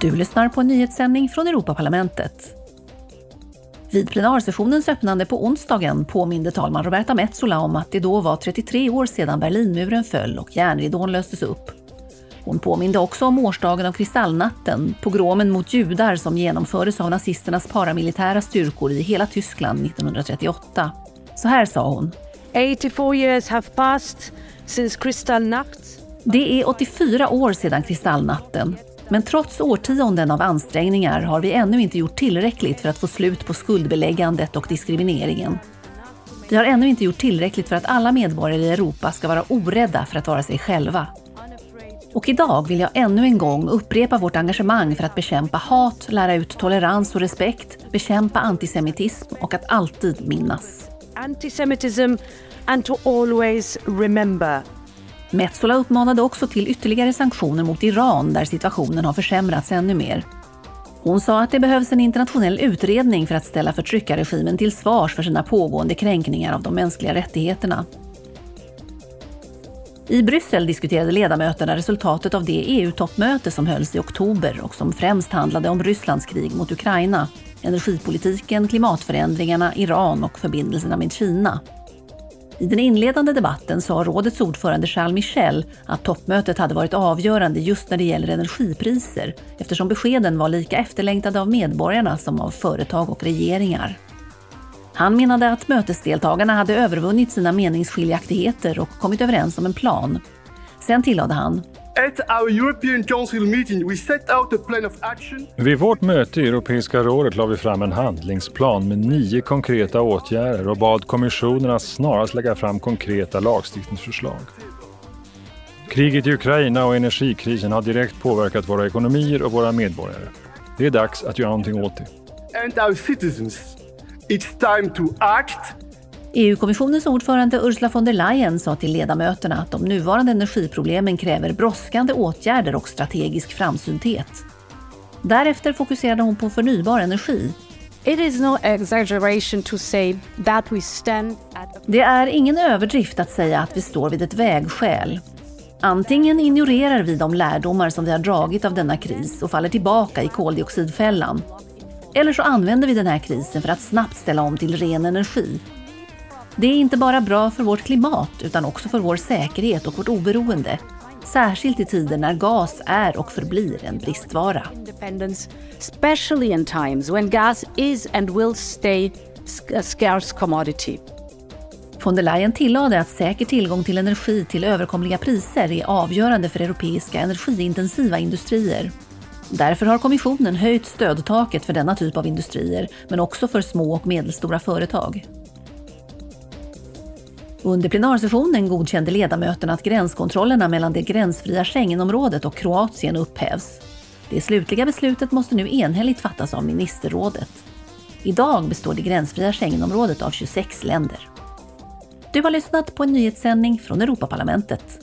Du lyssnar på en nyhetssändning från Europaparlamentet. Vid plenarsessionens öppnande på onsdagen påminde talman Roberta Metsola om att det då var 33 år sedan Berlinmuren föll och järnridån löstes upp. Hon påminde också om årsdagen av Kristallnatten, pogromen mot judar som genomfördes av nazisternas paramilitära styrkor i hela Tyskland 1938. Så här sa hon. 84 years have passed since Kristallnacht. Det är 84 år sedan Kristallnatten. Men trots årtionden av ansträngningar har vi ännu inte gjort tillräckligt för att få slut på skuldbeläggandet och diskrimineringen. Vi har ännu inte gjort tillräckligt för att alla medborgare i Europa ska vara orädda för att vara sig själva. Och idag vill jag ännu en gång upprepa vårt engagemang för att bekämpa hat, lära ut tolerans och respekt, bekämpa antisemitism och att alltid minnas. Antisemitism and to always remember. Metsola uppmanade också till ytterligare sanktioner mot Iran där situationen har försämrats ännu mer. Hon sa att det behövs en internationell utredning för att ställa förtryckarregimen till svars för sina pågående kränkningar av de mänskliga rättigheterna. I Bryssel diskuterade ledamöterna resultatet av det EU-toppmöte som hölls i oktober och som främst handlade om Rysslands krig mot Ukraina, energipolitiken, klimatförändringarna, Iran och förbindelserna med Kina. I den inledande debatten sa rådets ordförande Charles Michel att toppmötet hade varit avgörande just när det gäller energipriser eftersom beskeden var lika efterlängtade av medborgarna som av företag och regeringar. Han menade att mötesdeltagarna hade övervunnit sina meningsskiljaktigheter och kommit överens om en plan. Sen tillade han vid vårt möte i Europeiska rådet la vi fram en handlingsplan med nio konkreta åtgärder och bad kommissionen att snarast lägga fram konkreta lagstiftningsförslag. Kriget i Ukraina och energikrisen har direkt påverkat våra ekonomier och våra medborgare. Det är dags att göra någonting åt det. And our citizens. It's time to act EU-kommissionens ordförande Ursula von der Leyen sa till ledamöterna att de nuvarande energiproblemen kräver brådskande åtgärder och strategisk framsynthet. Därefter fokuserade hon på förnybar energi. Det är ingen överdrift att säga att vi står vid ett vägskäl. Antingen ignorerar vi de lärdomar som vi har dragit av denna kris och faller tillbaka i koldioxidfällan. Eller så använder vi den här krisen för att snabbt ställa om till ren energi det är inte bara bra för vårt klimat utan också för vår säkerhet och vårt oberoende. Särskilt i tider när gas är och förblir en bristvara. especially in times when gas is and will stay a scarce commodity. Von der Leyen tillade att säker tillgång till energi till överkomliga priser är avgörande för europeiska energiintensiva industrier. Därför har kommissionen höjt stödtaket för denna typ av industrier, men också för små och medelstora företag. Under plenarsessionen godkände ledamöterna att gränskontrollerna mellan det gränsfria Schengenområdet och Kroatien upphävs. Det slutliga beslutet måste nu enhälligt fattas av ministerrådet. Idag består det gränsfria Schengenområdet av 26 länder. Du har lyssnat på en nyhetssändning från Europaparlamentet.